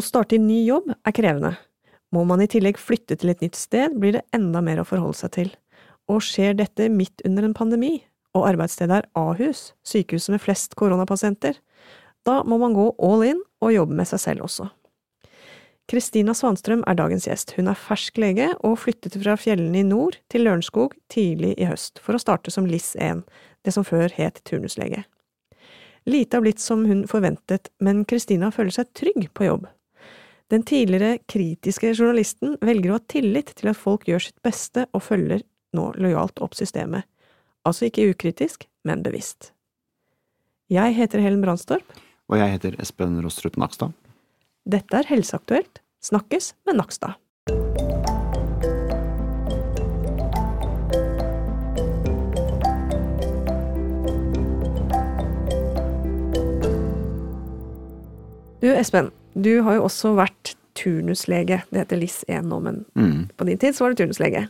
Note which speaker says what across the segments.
Speaker 1: Å starte i ny jobb er krevende. Må man i tillegg flytte til et nytt sted, blir det enda mer å forholde seg til. Og skjer dette midt under en pandemi, og arbeidsstedet er Ahus, sykehuset med flest koronapasienter, da må man gå all in og jobbe med seg selv også. Kristina Svanstrøm er dagens gjest. Hun er fersk lege og flyttet fra fjellene i nord til Lørenskog tidlig i høst for å starte som LIS1, det som før het turnuslege. Lite har blitt som hun forventet, men Kristina føler seg trygg på jobb. Den tidligere kritiske journalisten velger å ha tillit til at folk gjør sitt beste og følger nå lojalt opp systemet. Altså ikke ukritisk, men bevisst. Jeg heter Helen Brandstorp.
Speaker 2: Og jeg heter Espen Rostrup Nakstad.
Speaker 1: Dette er Helseaktuelt. Snakkes med Nakstad. Du Espen, du har jo også vært turnuslege. Det heter LIS1 nå, men mm. på din tid så var du turnuslege.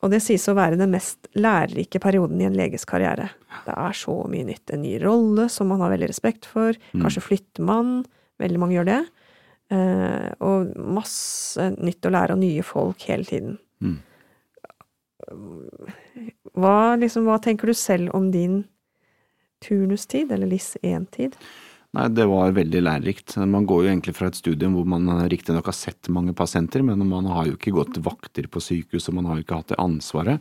Speaker 1: Og det sies å være den mest lærerike perioden i en leges karriere. Det er så mye nytt. En ny rolle som man har veldig respekt for. Mm. Kanskje flytter man. Veldig mange gjør det. Eh, og masse nytt å lære og nye folk hele tiden. Mm. Hva, liksom, hva tenker du selv om din turnustid, eller LIS1-tid?
Speaker 2: Nei, Det var veldig lærerikt. Man går jo egentlig fra et studium hvor man riktignok har sett mange pasienter, men man har jo ikke gått vakter på sykehus, og man har jo ikke hatt det ansvaret.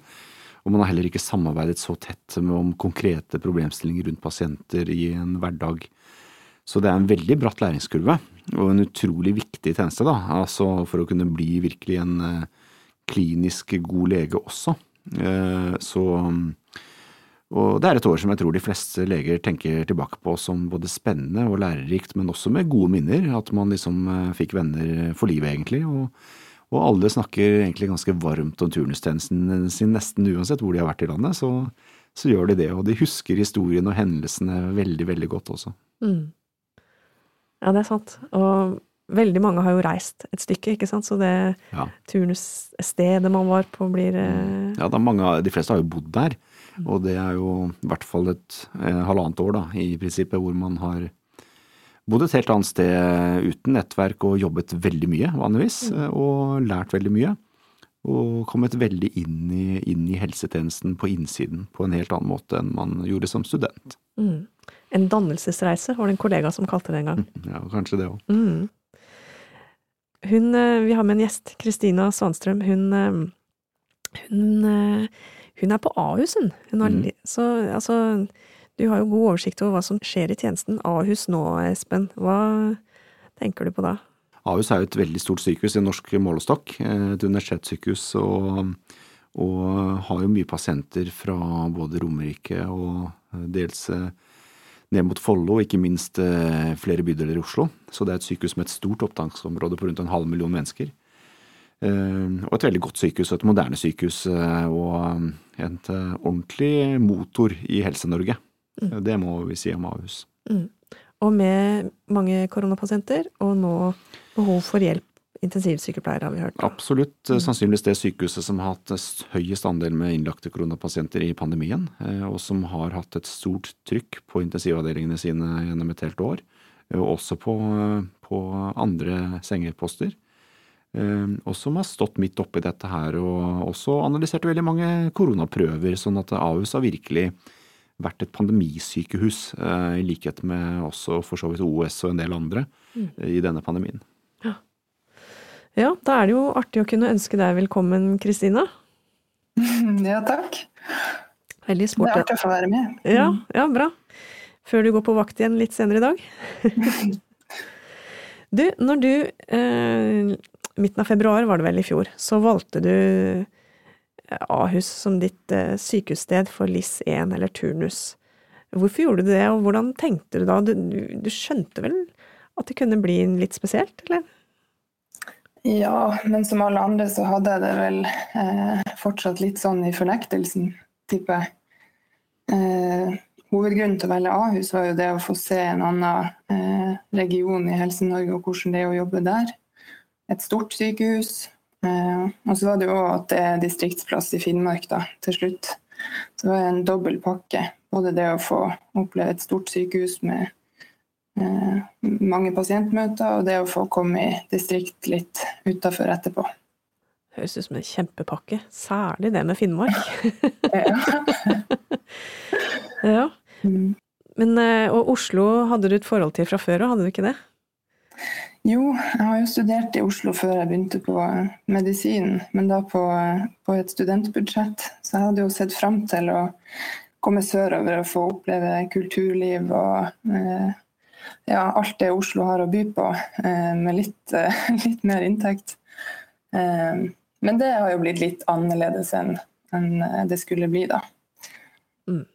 Speaker 2: Og man har heller ikke samarbeidet så tett med om konkrete problemstillinger rundt pasienter i en hverdag. Så det er en veldig bratt læringskurve, og en utrolig viktig tjeneste, da. Altså for å kunne bli virkelig en eh, klinisk god lege også. Eh, så og det er et år som jeg tror de fleste leger tenker tilbake på som både spennende og lærerikt, men også med gode minner. At man liksom eh, fikk venner for livet, egentlig. Og, og alle snakker egentlig ganske varmt om turnustjenesten sin, nesten uansett hvor de har vært i landet. Så, så, gjør de det. Og de husker historien og hendelsene veldig, veldig godt også. Mm.
Speaker 1: Ja, det er sant. Og veldig mange har jo reist et stykke, ikke sant. Så det ja. turnusstedet man var på, blir
Speaker 2: mm. Ja, mange, de fleste har jo bodd der. Og det er jo i hvert fall et eh, halvannet år, da, i prinsippet, hvor man har bodd et helt annet sted uten nettverk og jobbet veldig mye, vanligvis, mm. Eh, og lært veldig mye. Og kommet veldig inn i, inn i, helsetjenesten på innsiden på en helt annen måte enn man gjorde som student. Mm.
Speaker 1: En dannelsesreise var det en kollega som kalte det en gang.
Speaker 2: Ja, kanskje det òg. Mm.
Speaker 1: Hun, eh, vi har med en gjest, Kristina Svanstrøm. Hun, hun hun er på Ahus, hun. hun har, mm. Så altså Du har jo god oversikt over hva som skjer i tjenesten. Ahus nå, Espen. Hva tenker du på da?
Speaker 2: Ahus er jo et veldig stort sykehus i norsk målestokk. Et universitetssykehus. Og, og har jo mye pasienter fra både Romerike og dels eh, ned mot Follo, ikke minst eh, flere bydeler i Oslo. Så det er et sykehus med et stort opptaksområde på rundt en halv million mennesker. Eh, og et veldig godt sykehus, et moderne sykehus eh, og en et eh, ordentlig motor i Helse-Norge. Mm. Det må vi si om Ahus. Mm.
Speaker 1: Og med mange koronapasienter, og nå behov for hjelp. Intensivsykepleiere, har vi hørt.
Speaker 2: Absolutt. Mm. Sannsynligvis det sykehuset som har hatt høyest andel med innlagte koronapasienter i pandemien, og som har hatt et stort trykk på intensivavdelingene sine gjennom et helt år. Og også på, på andre sengeposter. Ehm, og som har stått midt oppi dette her og også analysert veldig mange koronaprøver, sånn at Ahus har virkelig vært et pandemisykehus, eh, i likhet med også for så vidt OS og en del andre mm. i denne pandemien.
Speaker 1: Ja. ja, da er det jo artig å kunne ønske deg velkommen, Kristina.
Speaker 3: Ja, takk.
Speaker 1: Veldig sport.
Speaker 3: Det er artig å få være med.
Speaker 1: Ja, ja, bra. Før du går på vakt igjen litt senere i dag. du, når du eh, midten av februar var det vel i fjor, så valgte du eh, Ahus som ditt eh, sykehussted for LIS1 eller turnus. Hvorfor gjorde du det, og hvordan tenkte du da? Du, du skjønte vel at det kunne bli litt spesielt, eller?
Speaker 3: Ja, men som alle andre så hadde jeg det vel eh, fortsatt litt sånn i fornektelsen, tipper jeg. Eh, hovedgrunnen til å velge Ahus var jo det å få se en annen eh, region i Helse-Norge og hvordan det er å jobbe der et stort sykehus. Eh, og så var det jo at det er distriktsplass i Finnmark da, til slutt. Så det var en dobbel pakke. Både det å få oppleve et stort sykehus med eh, mange pasientmøter og det å få komme i distrikt litt utafor etterpå.
Speaker 1: Høres ut som en kjempepakke. Særlig det med Finnmark. ja.
Speaker 3: Mm.
Speaker 1: Men, eh, og Oslo hadde du et forhold til fra før, og hadde du ikke det?
Speaker 3: Jo, jeg har jo studert i Oslo før jeg begynte på medisin, men da på, på et studentbudsjett. Så jeg hadde jo sett fram til å komme sørover og få oppleve kulturliv og eh, ja, alt det Oslo har å by på, eh, med litt, eh, litt mer inntekt. Eh, men det har jo blitt litt annerledes enn en det skulle bli, da.
Speaker 1: Mm.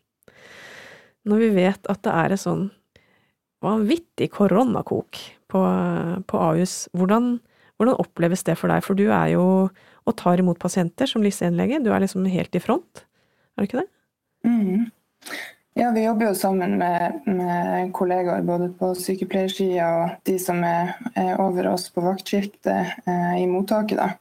Speaker 1: Når vi vet at det er et sånn vanvittig koronakok på, på Ahus, hvordan, hvordan, oppleves det for deg? For du er jo og tar imot pasienter som LIS1-lege. Du er liksom helt i front, er du ikke det?
Speaker 3: Mm. Ja, vi jobber jo sammen med, med kollegaer både på sykepleiersida og de som er, er, over oss på vaktskiftet eh, i mottaket. Da.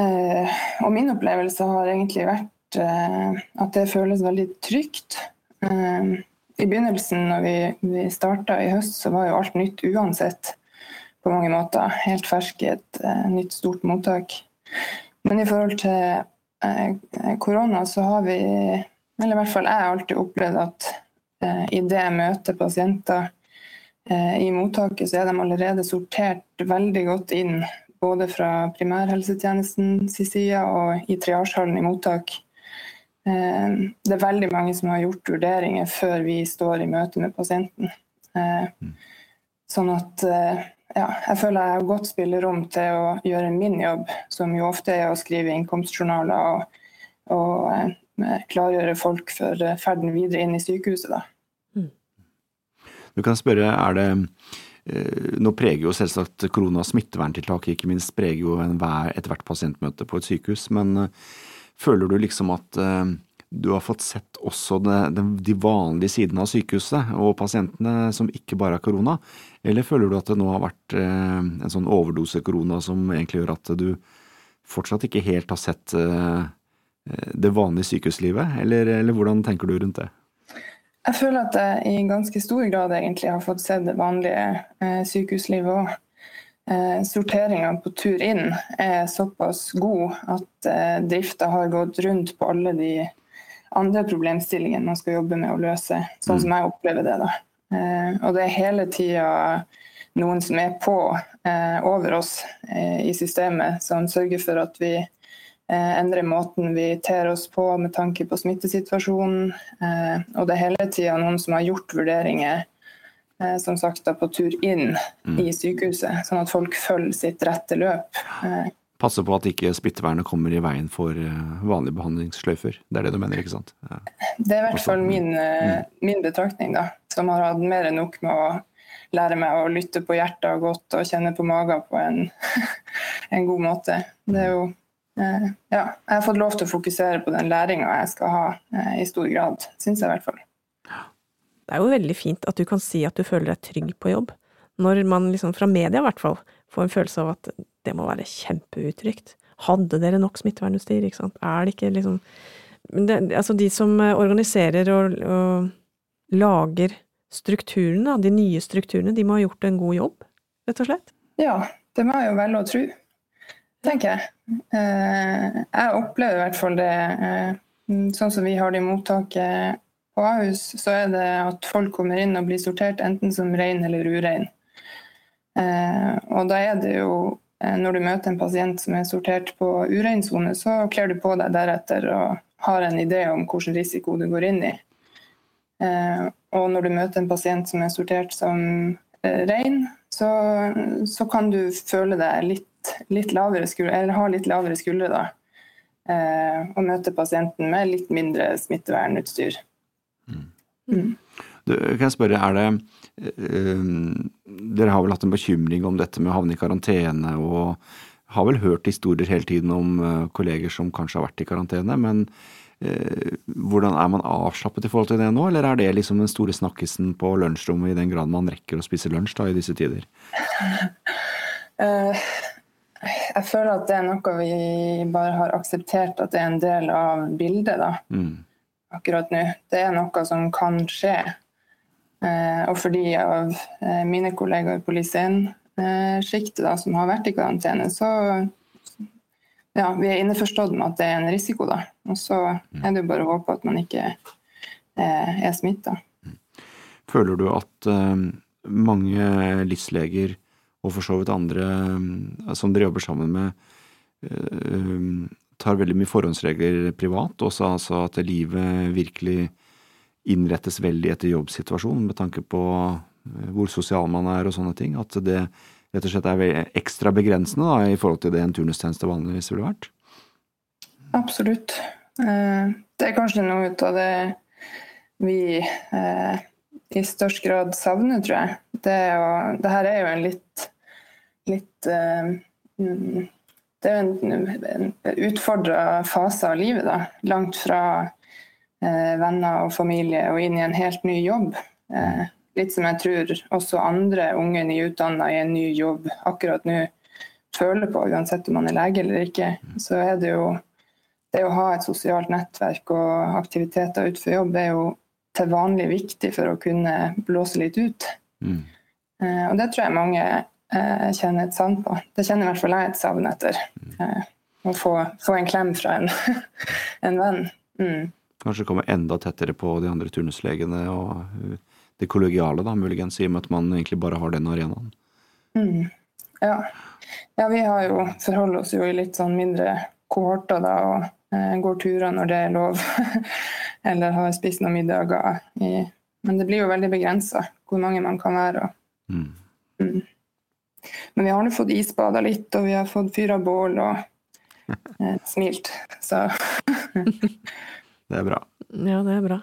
Speaker 3: Eh, og min opplevelse har egentlig vært eh, at det føles veldig trygt. Eh, I begynnelsen når vi, vi starta i høst, så var jo alt nytt uansett på mange måter. Helt fersk i et eh, nytt, stort mottak. Men i forhold til eh, korona så har vi eller i hvert fall jeg alltid opplevd at eh, i det jeg møter pasienter eh, i mottaket, så er de allerede sortert veldig godt inn. Både fra primærhelsetjenestens side og i triasjehallen i mottak. Eh, det er veldig mange som har gjort vurderinger før vi står i møte med pasienten. Eh, sånn at eh, ja, jeg føler jeg har godt spillerom til å gjøre min jobb, som jo ofte er å skrive innkomstjournaler og, og klargjøre folk for ferden videre inn i sykehuset. Da. Mm.
Speaker 2: Du kan spørre, er det nå preger jo selvsagt korona smitteverntiltak, ikke minst preger jo ethvert pasientmøte på et sykehus. Men føler du liksom at du har fått sett også de vanlige sidene av sykehuset og pasientene som ikke bare har korona? Eller føler du at det nå har vært en sånn overdose korona som egentlig gjør at du fortsatt ikke helt har sett Eh, det vanlige sykehuslivet, eller, eller, hvordan tenker du rundt det?
Speaker 3: Jeg føler at jeg i ganske stor grad egentlig har fått sett det vanlige eh, sykehuslivet òg. Eh, Sorteringa på tur inn er såpass god at eh, drifta har gått rundt på alle de andre problemstillingene man skal jobbe med å løse, sånn som mm. jeg opplever det. da. Eh, og det er hele tida noen som er på eh, over oss eh, i systemet, som sørger for at vi Eh, endre måten vi ter oss på med tanke på smittesituasjonen. Eh, og det er hele tida noen som har gjort vurderinger som sagt på tur inn mm. i sykehuset, sånn at folk følger sitt rette løp.
Speaker 2: Passe på at ikke smittevernet kommer i veien for vanlige behandlingssløyfer. Det er det du mener, ikke sant? Ja.
Speaker 3: Det er i hvert fall min, mm. min, betraktning, da. Som har hatt mer enn nok med å lære meg å lytte på hjertet godt og kjenne på magen på en, en god måte. Det er jo Eh, ja, jeg har fått lov til å fokusere på den læringa jeg skal ha eh, i stor grad, syns jeg i hvert fall.
Speaker 1: Det er jo veldig fint at du kan si at du føler deg trygg på jobb, når man liksom fra media i hvert fall får en følelse av at det må være kjempeutrygt. Hadde dere nok smittevernutstyr, ikke sant, er det ikke liksom det, Altså de som organiserer og, og lager strukturene, de nye strukturene, de må ha gjort en god jobb, rett og slett?
Speaker 3: Ja, det må jeg jo velge å tro tenker jeg. Eh, jeg opplever i hvert fall det eh, sånn som vi har det i mottaket på Ahus, så er det at folk kommer inn og blir sortert enten som rein eller urein. Eh, og da er det jo når du møter en pasient som er sortert på urein sone, så kler du på deg deretter og har en idé om hvilken risiko du går inn i. Og når du møter en pasient som er sortert som rein, så, så kan du føle deg litt litt lavere skuldre, eller ha litt lavere skuldre da, eh, og møte pasienten med litt mindre smittevernutstyr.
Speaker 2: Mm. Du, kan jeg spørre, er det øh, Dere har vel hatt en bekymring om dette med å havne i karantene, og har vel hørt historier hele tiden om øh, kolleger som kanskje har vært i karantene. Men øh, hvordan er man avslappet i forhold til det nå, eller er det liksom den store snakkisen på lunsjrommet i den grad man rekker å spise lunsj da i disse tider?
Speaker 3: uh, Jeg føler at det er noe vi bare har akseptert at det er en del av bildet da. Mm. Akkurat nå. Det er noe som kan skje. og for de av mine kollegaer på Lysen-sjiktet som har vært i karantene, så ja, vi er innforstått med at det er en risiko. da. Og så er det jo bare å håpe at man ikke er smitta.
Speaker 2: Føler du at mange livsleger og for så vidt andre eh, som dere jobber sammen med, eh, tar veldig mye forhåndsregler privat. Også altså at livet virkelig innrettes veldig etter jobbsituasjonen med tanke på eh, hvor sosial man er og sånne ting. At det rett og slett er ekstra begrensende da, i forhold til det en turnustjeneste vanligvis ville vært.
Speaker 3: Absolutt. Det er kanskje noe ut av det vi i størst grad savner, tror jeg. Det, å, det her er jo en litt litt uh, Det er en, en utfordra fase av livet. da, Langt fra eh, venner og familie og inn i en helt ny jobb. Eh, litt som jeg tror også andre unge nyutdanna i en ny jobb akkurat nå føler på, uansett om man er lege eller ikke. Så er det jo det å ha et sosialt nettverk og aktiviteter utenfor jobb er jo til vanlig viktig for å kunne blåse litt ut. Mm. Og det tror jeg mange eh, kjenner et savn på. Det kjenner i hvert fall jeg et savn etter. Eh, å få, få, en klem fra en, en venn. Mm.
Speaker 2: Kanskje komme enda tettere på de andre turnuslegene og det kollegiale, da, muligens, i og med at man egentlig bare har den arenaen.
Speaker 3: Mm. Ja. ja. vi har jo forholder oss jo i litt sånn mindre kohorter da, og eh, går turer når det er lov. Eller har spist noen middager. I, men det blir jo veldig begrensa hvor mange man kan være. Og, mm. mm. Men vi har nå fått isbada litt, og vi har fått fyra bål og eh, smilt. Så
Speaker 2: Det er bra.
Speaker 1: Ja, det er bra.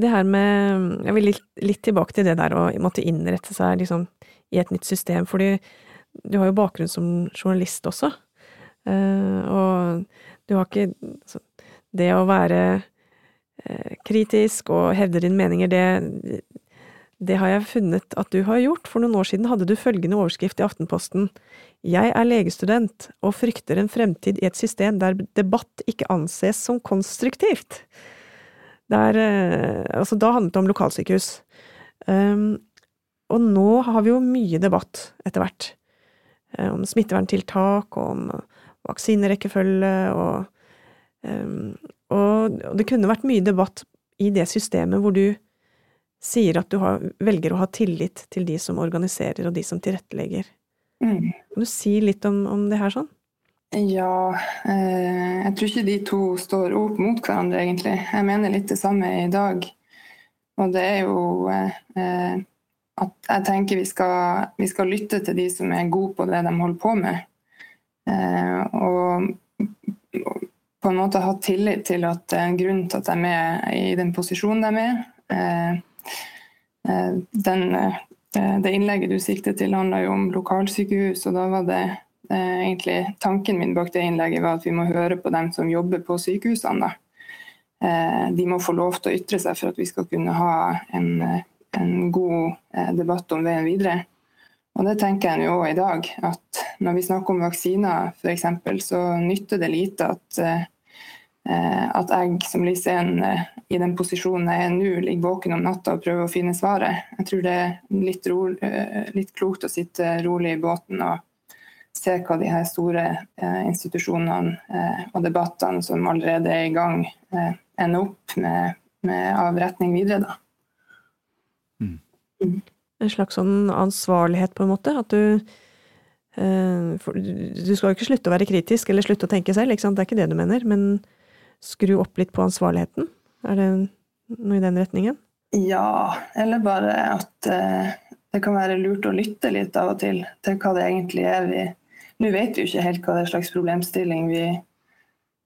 Speaker 1: Det her med Jeg vil litt, litt tilbake til det der å måtte innrette seg liksom, i et nytt system, fordi du har jo bakgrunn som journalist også. Uh, og du har ikke altså, Det å være uh, kritisk og hevde dine meninger, det, det har jeg funnet at du har gjort. For noen år siden hadde du følgende overskrift i Aftenposten. Jeg er legestudent og frykter en fremtid i et system der debatt ikke anses som konstruktivt. Der, eh, altså da handlet det om lokalsykehus. Um, og nå har vi jo mye debatt etter hvert. Eh, om smitteverntiltak, om vaksinerekkefølge og, um, og det kunne vært mye debatt i det systemet hvor du sier at du har, velger å ha tillit til de som organiserer og de som tilrettelegger. Mm. Kan du si litt om, om det her sånn?
Speaker 3: Ja, eh, jeg tror ikke de to står opp mot hverandre, egentlig. Jeg mener litt det samme i dag. Og det er jo eh, at jeg tenker vi skal, vi skal, lytte til de som er gode på det de holder på med. Eh, og, og på en måte ha tillit til at det er en grunn til at de er i den posisjonen de er. Eh, Eh, den, eh, det innlegget du sikter til, handla jo om lokalsykehus. og da var det eh, egentlig Tanken min bak det innlegget var at vi må høre på dem som jobber på sykehusene. De må få lov til å ytre seg for at vi skal kunne ha en, en god debatt om veien videre. Og det tenker jeg jo òg i dag. At når vi snakker om vaksiner f.eks., så nytter det lite at Eh, at jeg som Lisen eh, i den posisjonen jeg er nå, ligger våken om natta og prøver å finne svaret. Jeg tror det er litt, ro, eh, litt klokt å sitte rolig i båten og se hva de her store institusjonene og debattene som allerede er i gang, ender opp med, med av retning videre. Da.
Speaker 1: Mm. Mm. En slags sånn ansvarlighet, på en måte? At du Du skal jo ikke slutte å være kritisk eller slutte å tenke selv, det er ikke det du mener. men skru opp litt på ansvarligheten? Er det noe i den retningen?
Speaker 3: Ja, eller bare at eh, det kan være lurt å lytte litt av og til til hva det egentlig er vi Nå vet vi jo ikke helt hva det er slags problemstilling vi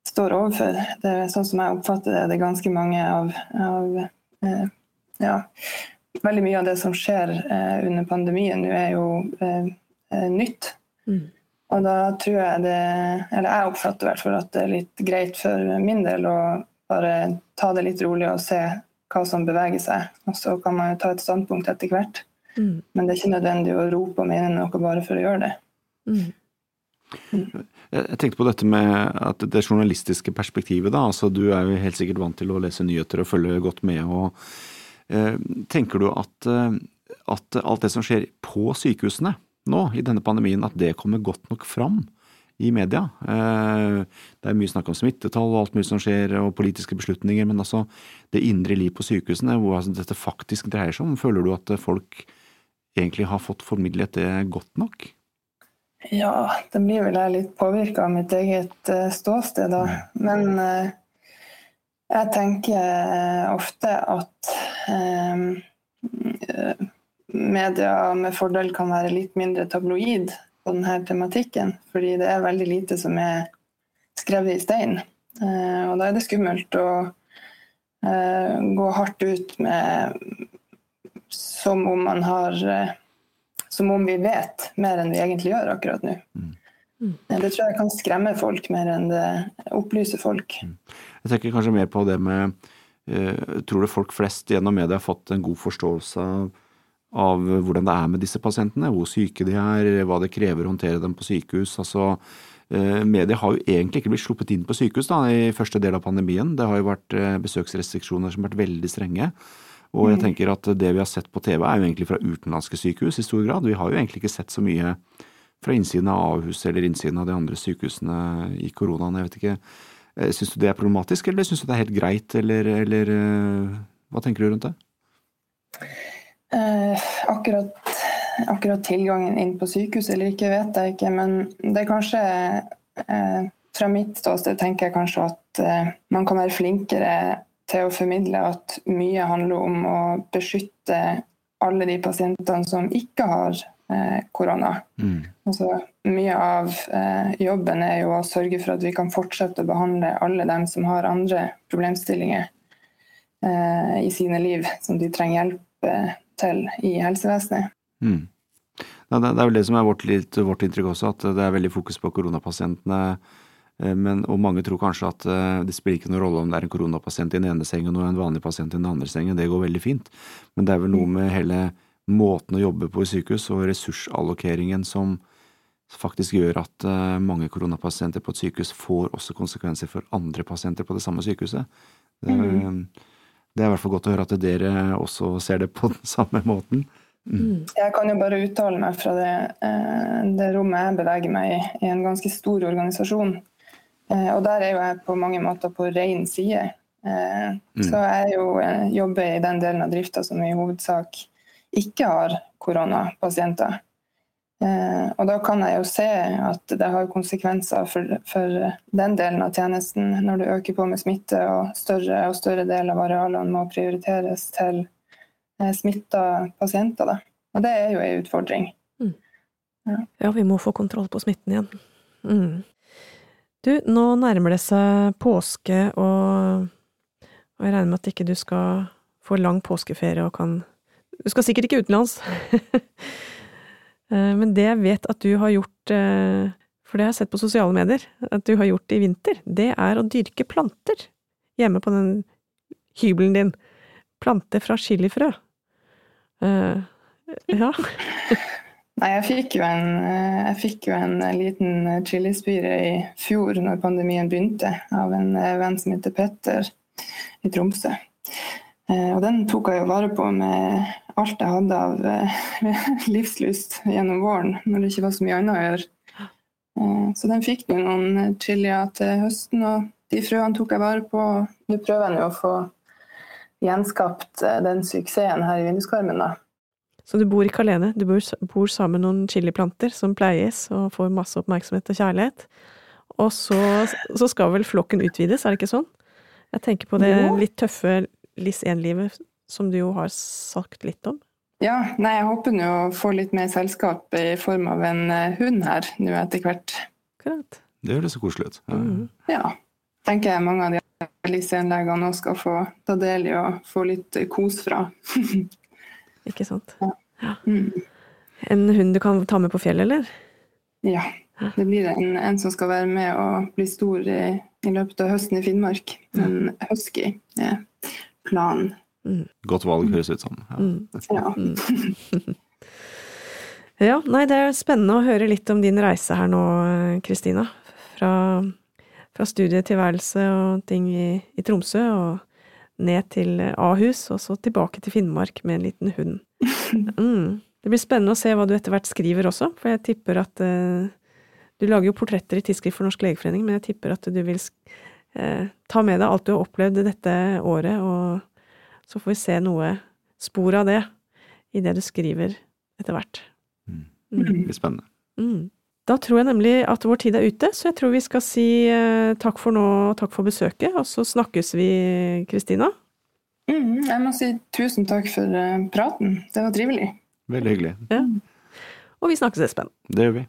Speaker 3: står overfor. Det er sånn som jeg oppfatter det, det er ganske mange av, av eh, ja, veldig mye av det som skjer eh, under pandemien nå, er jo eh nytt. Mm. Og da tror jeg det Eller jeg oppfatter i hvert fall at det er litt greit for min del å bare ta det litt rolig og se hva som beveger seg. Og så kan man jo ta et standpunkt etter hvert. Mm. Men det er ikke nødvendig å rope og mene noe bare for å gjøre det. Mm.
Speaker 2: Mm. Jeg tenkte på dette med at det journalistiske perspektivet. da, altså Du er jo helt sikkert vant til å lese nyheter og følge godt med. og Eh, tenker du at, eh, at alt det som skjer på sykehusene nå i denne pandemien, at det kommer godt nok fram i media? Det er mye snakk om smittetall og alt mulig som skjer, og politiske beslutninger, men altså det indre liv på sykehusene, hvor altså dette faktisk dreier seg om, føler du at folk egentlig har fått formidlet det godt nok?
Speaker 3: Ja, det blir vel jeg litt påvirka av mitt eget ståsted, da. Men jeg tenker ofte at eh, media med fordel kan være litt mindre tabloid på denne tematikken. Fordi det er veldig lite som er skrevet i stein. Eh, og da er det skummelt å eh, gå hardt ut med som om man har eh, Som om vi vet mer enn vi egentlig gjør akkurat nå. Mm. Det tror jeg kan skremme folk mer enn det opplyser folk. Mm.
Speaker 2: Jeg tenker kanskje mer på det med Tror du folk flest gjennom media har fått en god forståelse av, av hvordan det er med disse pasientene? Hvor syke de er, hva det krever å håndtere dem på sykehus? altså eh, Media har jo egentlig ikke blitt sluppet inn på sykehus da, i første del av pandemien. Det har jo vært eh, besøksrestriksjoner som har vært veldig strenge. Og jeg mm. tenker at det vi har sett på TV er jo egentlig fra utenlandske sykehus i stor grad. Vi har jo egentlig ikke sett så mye fra innsiden av Ahus eller innsiden av de andre sykehusene i koronaen. Jeg vet ikke. Eh, syns du det er problematisk, eller syns du det er helt greit, eller, eller hva tenker du rundt det?
Speaker 3: Eh, akkurat, akkurat, tilgangen inn på sykehus eller ikke, vet jeg ikke. Men det er kanskje eh, Fra mitt ståsted tenker jeg kanskje at eh, man kan være flinkere til å formidle at mye handler om å beskytte alle de pasientene som ikke har Eh, korona. Mm. Altså, mye av eh, jobben er jo å sørge for at vi kan fortsette å behandle alle dem som har andre problemstillinger eh, i sine liv som de trenger hjelp eh, til i helsevesenet. Mm.
Speaker 2: Det, det, er vel det som er vårt, litt, vårt, inntrykk også, at det er veldig fokus på koronapasientene. Eh, men, og mange tror kanskje at uh, det spiller ikke noen rolle om det er en koronapasient i den ene sengen og en vanlig pasient i den andre sengen, det går veldig fint. Men det er vel noe med hele måten å jobbe på i sykehus og ressursallokeringen som faktisk gjør at uh, mange koronapasienter på et sykehus får også konsekvenser for andre pasienter på det samme sykehuset. Det er, mm. Det er i hvert fall godt å høre at dere også ser det på den samme måten.
Speaker 3: Mm. mm. Jeg kan jo bare uttale meg fra det, uh, det, rommet jeg beveger meg i, i en ganske stor organisasjon. Uh, og der er jo jeg på mange måter på ren side. Mm. Så jeg jo, jobber i den delen av drifta som i hovedsak ikke har koronapasienter. Eh, og da kan jeg jo se at det har konsekvenser for, for, den delen av tjenesten når du øker på med smitte og større og større del av arealene må prioriteres til eh, smitta pasienter. Da. Og det er jo en utfordring. Mm.
Speaker 1: Ja. ja. vi må få kontroll på smitten igjen. Mm. Du, nå nærmer det seg påske, og, og jeg regner med at ikke du skal få lang påskeferie og kan du skal sikkert ikke utenlands. Eh, men det jeg vet at du har gjort, eh, for det har jeg sett på sosiale medier, at du har gjort i vinter, det er å dyrke planter hjemme på den hybelen din. Planter fra chilifrø. Uh, ja.
Speaker 3: Nei, jeg fikk, jo en, jeg fikk jo en liten chilispire i fjor, når pandemien begynte, av en venn som heter Petter i Tromsø. Og den tok jeg jo vare på med alt jeg hadde av eh, livslyst gjennom våren, når det ikke var så mye annet å gjøre. Eh, så den fikk jo noen chilier til høsten, og de frøene tok jeg vare på. Nå prøver jeg å få gjenskapt eh, den suksessen her i vinduskarmen. da.
Speaker 1: Så du bor ikke alene, du bor, bor sammen med noen chiliplanter som pleies og får masse oppmerksomhet og kjærlighet. Og så, så skal vel flokken utvides, er det ikke sånn? Jeg tenker på det litt tøffe LIS 1-livet som du jo har sagt litt om?
Speaker 3: Ja, nei, jeg håper nå å få litt mer selskap i form av en eh, hund her nå etter hvert.
Speaker 1: Akkurat.
Speaker 2: Det høres så koselig ut.
Speaker 3: Ja. Mm. ja. Tenker jeg mange av de LIS1-legene nå skal få ta del i og få litt kos fra.
Speaker 1: Ikke sant. Ja. ja. Mm. En hund du kan ta med på fjellet, eller?
Speaker 3: Ja. Det blir en, en, som skal være med og bli stor i, i løpet av høsten i Finnmark. En husky er planen.
Speaker 2: Mm. Godt valg, høres ut som. Ja. Mm.
Speaker 3: ja.
Speaker 1: Mm. ja. nei, det er spennende å høre litt om din reise her nå, Kristina. Fra, fra studietilværelse og ting i, i, Tromsø, og ned til Ahus, og så tilbake til Finnmark med en liten hund. Mm. Det blir spennende å se hva du etter hvert skriver også, for jeg tipper at uh, Du lager jo portretter i Tidsskrift for Norsk legeforening, men jeg tipper at du vil uh, ta med deg alt du har opplevd dette året, og så får vi se noe spor av det i det du skriver etter hvert.
Speaker 2: Mm. Det blir spennende.
Speaker 1: Mm. Da tror jeg nemlig at vår tid er ute, så jeg tror vi skal si eh, takk for nå og takk for besøket, og så snakkes vi, Kristina.
Speaker 3: Mm, jeg må si tusen takk for uh, praten. Det var trivelig.
Speaker 2: Veldig hyggelig.
Speaker 1: Ja. Og vi snakkes, Espen.
Speaker 2: Det gjør vi.